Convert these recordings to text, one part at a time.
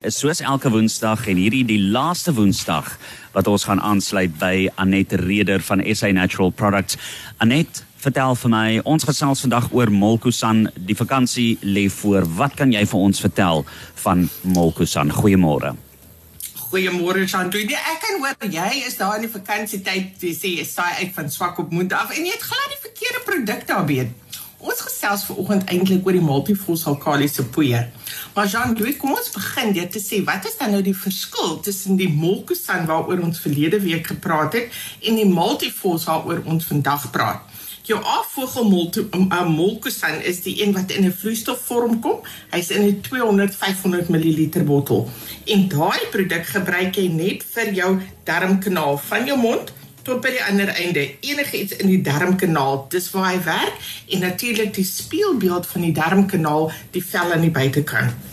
is soos elke woensdag en hierdie die laaste woensdag wat ons gaan aansluit by Anet Reder van SA Natural Products. Anet, vertel vir my, ons gesels vandag oor Molkusan. Die vakansie lê voor. Wat kan jy vir ons vertel van Molkusan? Goeiemôre. Goeiemôre Shantu. Nee, ek kan hoor jy is daar in die vakansietyd, jy sê jy saai uit van swak op moed af en jy het glad die verkeerde produk daar weet. Ons gesels ver oggend eintlik oor die multifosfalkaliese poeier. Maar Jean, doe, kom ons begin deur te sê wat is dan nou die verskil tussen die molkusan waaroor ons verlede week gepraat het en die multifos waaroor ons vandag praat. Jou afvogel molkusan is die een wat in 'n vloeistofvorm kom. Hy's in 'n 200 500 ml bottel. En daai produk gebruik jy net vir jou darmkanaal van jou mond tot by die ander einde enigiets in die darmkanaal dis waar hy werk en natuurlik die spieelbeeld van die darmkanaal die vel aan die buitekant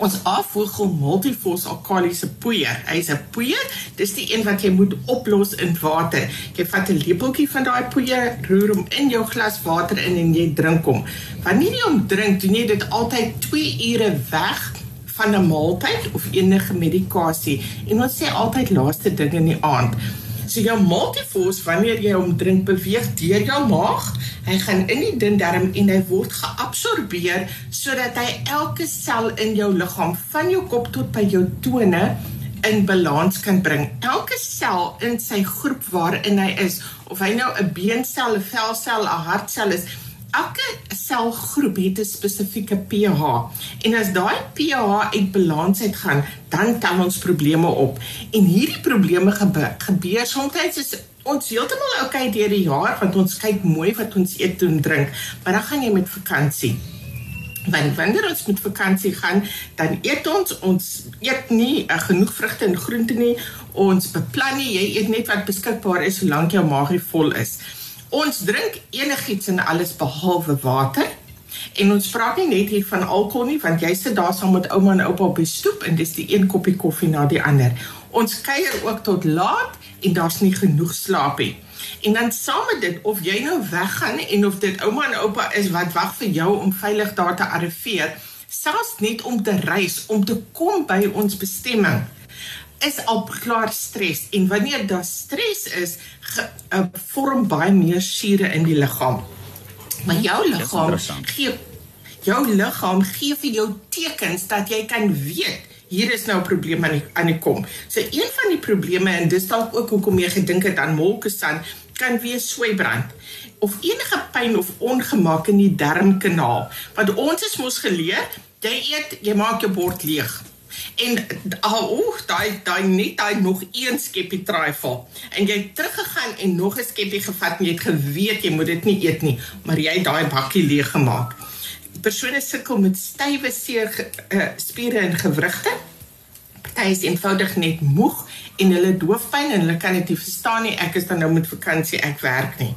ons afvoegel multifos alkalisiese poeier. Hy's 'n poeier. Dis die een wat jy moet oplos in water. Jy vat 'n lepeltjie van daai poeier roer hom in jou glas water in en jy drink hom. Wanneer jy hom drink doen jy dit altyd 2 ure weg van 'n maaltyd of enige medikasie. En ons sê altyd laaste ding in die aand So jou multifos wanneer jy hom drink beweeg deur jou maag, hy gaan in die dun darm en hy word geabsorbeer sodat hy elke sel in jou liggaam van jou kop tot by jou tone in balans kan bring. Elke sel in sy groep waarin hy is, of hy nou 'n beensel, 'n velsel, 'n hartsel is, elke selgroep het 'n spesifieke pH en as daai pH uit balans uit gaan, dan tel ons probleme op. En hierdie probleme gebeur, gebeur soms is ons heeltemal okay deur die jaar want ons kyk mooi wat ons eet en drink, maar dan gaan jy met vakansie. Want wanneer ons met vakansie gaan, dan eet ons ons eet nie uh, genoeg vrugte en groente nie. Ons beplan nie, jy eet net wat beskikbaar is solank jou maag vol is. Ons drink enigiets en alles behalwe water. En ons praat nie net hier van alkohol nie, want jy sit daar saam met ouma en oupa op die stoep en dis die een koppie koffie na die ander. Ons kuier ook tot laat en daar's nie genoeg slaap nie. En dan saam met dit of jy nou weggaan en of dit ouma en oupa is wat wag vir jou om veilig daar te arriveer, selfs net om te reis, om te kom by ons bestemming is al klaar stres en wanneer daar stres is, ge, uh, vorm baie meer sure in die liggaam. Maar jou liggaam gee jou liggaam gee vir jou tekens dat jy kan weet hier is nou 'n probleem aan die aan die kom. So een van die probleme en dis dalk ook hoekom jy gedink het aan molkesan kan wees sweybrand of enige pyn of ongemak in die darmkanaal. Want ons is mos geleer, jy eet, jy maak jou bord leeg. En al oh, daai daai net daai nog een skepie trifle en jy het teruggegaan en nog 'n skepie gevat en jy het geweet jy moet dit nie eet nie, maar jy het daai bakkie leeg gemaak. Persone sukkel met stywe seer uh, spiere en gewrigte. Party is eenvoudig net moeg en hulle doofpyn en hulle kan dit nie verstaan nie. Ek is dan nou met vakansie, ek werk nie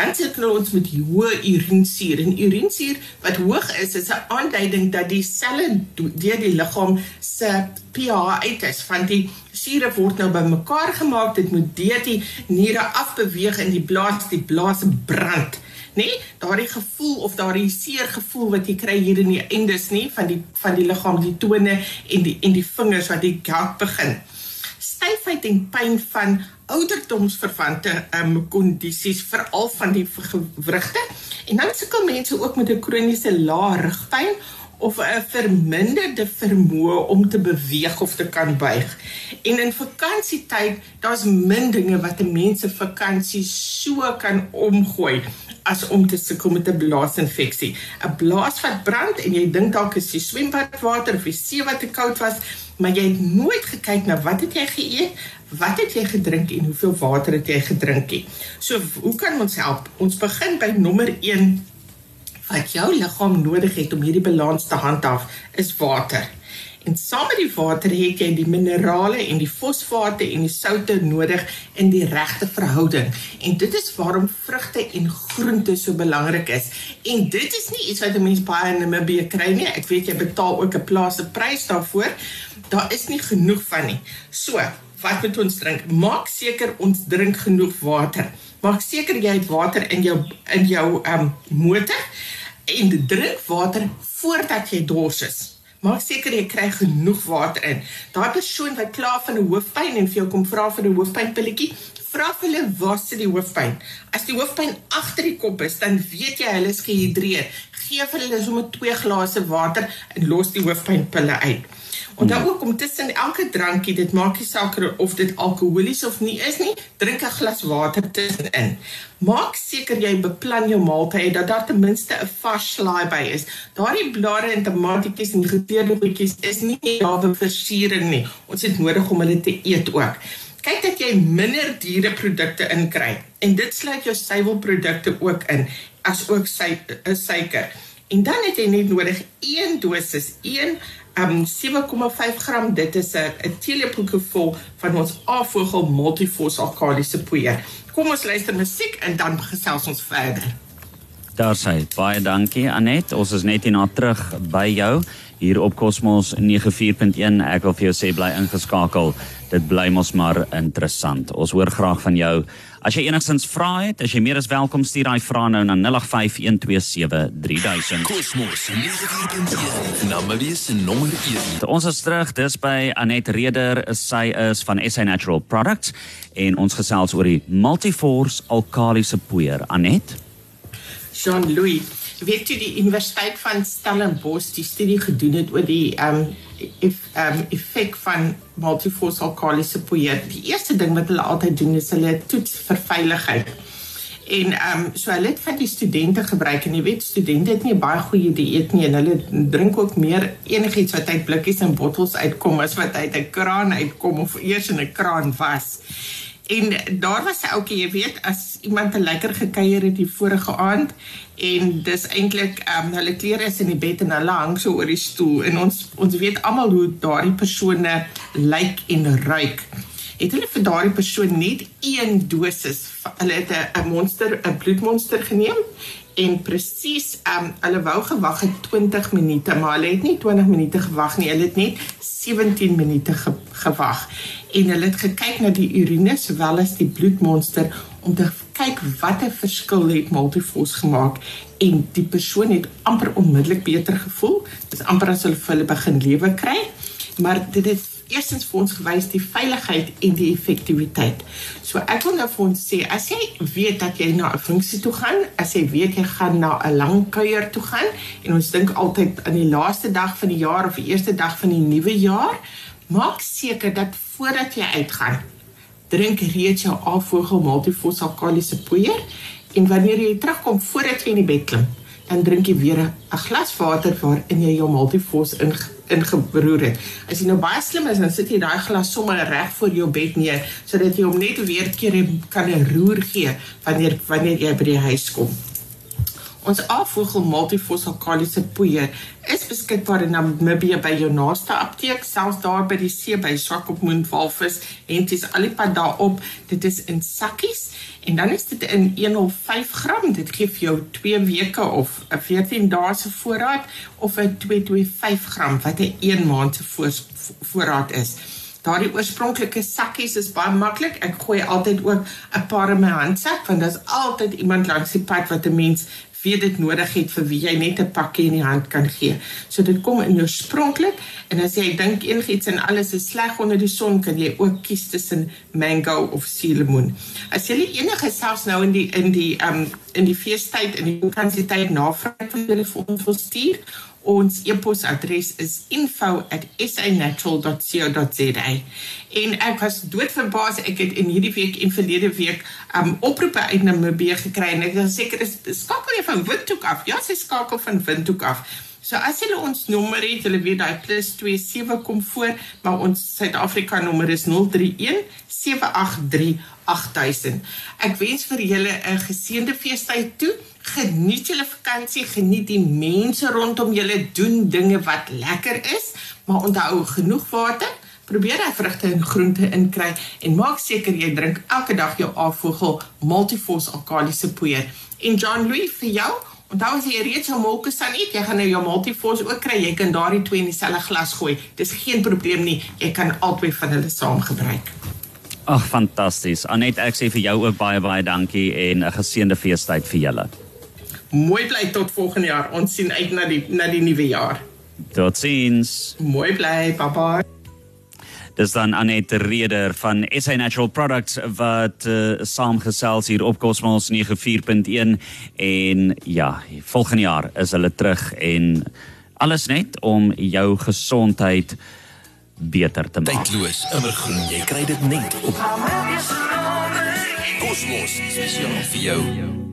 dan sukkel ons met hoë urinesuur en urinesuur wat hoog is is 'n aanduiding dat die selle deur die liggaam se pH uit is van die sure word nou bymekaar gemaak. Dit moet deur die niere afbeweeg in die blaas die blaas brand. Nee daardie gevoel of daardie seer gevoel wat jy kry hier in die endes nie van die van die liggaam die tone en die en die vingers wat die gout begin. Styfheid en pyn van ouderdomsverwante um, kondisies veral van die gewrigte en dan sukkel mense ook met 'n kroniese lae rugpyn of 'n verminderde vermoë om te beweeg of te kan buig. En in vakansietyd, daar's min dinge wat 'n mens se vakansie so kan omgooi as om te sukkel met 'n blaasinfeksie. 'n Blaas wat brand en jy dink dalk is die swembadwater of die see wat te koud was, maar jy het nooit gekyk na wat het jy geëet, wat het jy gedrink en hoeveel water het jy gedrink nie. So, hoe kan ons help? Ons begin by nommer 1 wat jou liggaam nodig het om hierdie balans te handhaaf is water. En saam met die water het jy die minerale en die fosfate en die soutte nodig in die regte verhouding. En dit is waarom vrugte en groente so belangrik is. En dit is nie iets wat 'n mens baie in Namibië kry nie. Ek weet jy betaal ook 'n plaaslike prys daarvoor. Daar is nie genoeg van nie. So, wat moet ons drink? Maak seker ons drink genoeg water. Maak seker jy het water in jou in jou um motor en drink water voordat jy dors is. Maak seker jy kry genoeg water in. Daai persoon wat klaar van 'n hoofpyn en vir jou kom vra vir 'n hoofpynpilletjie, vra vir hulle waar sit die hoofpyn. As die hoofpyn agter die kop is, dan weet jy hulle is gehidreer. Gee vir hulle sommer 2 glase water en los die hoofpynpille uit. Onthou hmm. ook om tussen elke drankie, dit maak nie saak of dit alkoholies of nie is nie, drink 'n glas water tussenin. Maak seker jy beplan jou maaltye dat daar ten minste 'n vars slaai by is. Daardie blare en tomatietjies en geteerde goedjies is nie daar vir versiering nie. Ons het nodig om hulle te eet ook. Kyk dat jy minder diereprodukte inkry en dit sluit jou suiwelprodukte ook in as ook suiker. En dan het jy net nodig 1 dosis, 1 um 7,5 gram dit is 'n teelepeltjie vol van ons afvogel multifos alkalisiese poeier. Kom ons luister musiek en dan gesels ons verder. Daar sê baie dankie Anet. Ons is net hier na terug by jou hier op Cosmos 94.1. Ek wil vir jou sê bly ingeskakel. Dit bly mos maar interessant. Ons hoor graag van jou. As jy enigstens vra het, as jy meer as welkom stuur daai vrae nou na 0851273000. Kosmos 94.1 Namelis en nommer 1. Ons is terug dis by Anet Reder, sy is van SA Natural Products en ons gesels oor die Multiforce alkalisiese poeier. Anet Jean Louis weet jy die universiteit van Stellenbosch die studie gedoen het oor die ehm um, if ehm um, effek van multiforce alkalisiese poeier. Die eerste ding wat hulle altyd doen is hulle toets vir veiligheid. En ehm um, so hulle het van die studente gebruik en jy weet studente het nie baie goeie dieet nie en hulle drink ook meer enigiets wat uit blikkies en bottels uitkom as wat uit 'n kraan uitkom of eers in 'n kraan was. En daar was 'n ouetjie, jy weet, as iemand 'n lekker gekuier het die vorige aand en dis eintlik ehm um, hulle klere is in die bed en hulle hang so oor die stoel en ons ons weet almal hoe daardie persone lyk en ruik. Het hulle vir daardie persoon net een dosis, hulle het 'n monster, 'n bloedmonster geneem en presies ehm um, hulle wou gewag het 20 minute, maar hulle het nie 20 minute gewag nie, hulle het net 17 minute ge gewag en hulle het gekyk na die urine sowel as die bloedmonster om te kyk watter verskil het Multifos gemaak en die persoon het amper onmiddellik beter gevoel. Dit is amper as hulle hulle begin lewe kry. Maar dit het eerstens vir ons gewys die veiligheid en die effektiwiteit. So ek wil nou vir ons sê as jy weet dat jy na 'n funksie toe gaan, as jy weet jy gaan na 'n lang kuier toe gaan en ons dink altyd aan die laaste dag van die jaar of die eerste dag van die nuwe jaar, maak seker dat voordat jy uitgaan drink reeds jou afvogel multifos alkalisiese poeier en wanneer jy terugkom voordat jy in die bed klim, dan drink jy weer 'n glas water waarin jy jou multifos in ingebroer het. As jy nou baie slim is, dan sit jy daai glas sommer reg voor jou bed neer sodat jy hom net weer keer kan roer gee wanneer wanneer jy by die huis kom. Ons afvogel multifos alkalisiese poeier is beskikbaar in Namibië by jou naaste apteek, selfs daar by die see by Swakopmund Walvis en dit is alipad daarop. Dit is in sakkies en dan is dit in 105 gram. Dit gee vir jou 2 weke of 'n 14 dae se voorraad of 'n 225 gram wat 'n 1 maand se voorraad is. Daardie oorspronklike sakkies is baie maklik. Ek gooi altyd ook 'n paar in my handsak want daar's altyd iemand langs die pad wat 'n mens wie dit nodig het vir wie jy net 'n pakkie in die hand kan gee. So dit kom in oorspronklik en as jy dink enigiets en alles is sleg onder die son, kan jy ook kies tussen mango of suurlemoen. As jy enige selfs nou in die in die um in die feestyd in die vakansietyd navraag vir julle vir ons wil stuur Ons e-posadres is info@sanatural.co.za. En ek was doodverbaas ek het in hierdie week en verlede week um oproepe uit Namibië gekry en ek is seker is skakel jy van Windhoek af. Ja, sy skakel van Windhoek af. So as jy ons nommer het, jy weet daai +27 kom voor, maar ons Suid-Afrika nommer is 031 783 8000. Ek wens vir julle 'n geseënde feestyd toe geniet julle vakansie, geniet die mense rondom julle, doen dinge wat lekker is, maar onthou genoeg water. Probeer hy vrugte en groente inkry en maak seker jy drink elke dag jou afvogel multifos alkalisiese poeier. En John Louis vir jou, onthou as jy reeds jou molke staan eet, jy gaan nou jou multifos ook kry. Jy kan daardie twee in dieselfde glas gooi. Dis geen probleem nie. Jy kan albei van hulle saam gebruik. Ag fantasties. Anet, ek sê vir jou ook baie baie dankie en 'n geseënde feestyd vir julle mooi bly tot volgende jaar. Ons sien uit na die na die nuwe jaar. Totsiens. Mooi bly, papa. Dis dan Annette Reder van SA Natural Products wat uh, saamgesels hier op Cosmos 94.1 en ja, volgende jaar is hulle terug en alles net om jou gesondheid beter te maak. Tydloos, immergroen, jy kry dit net op Cosmos spesiaal vir jou.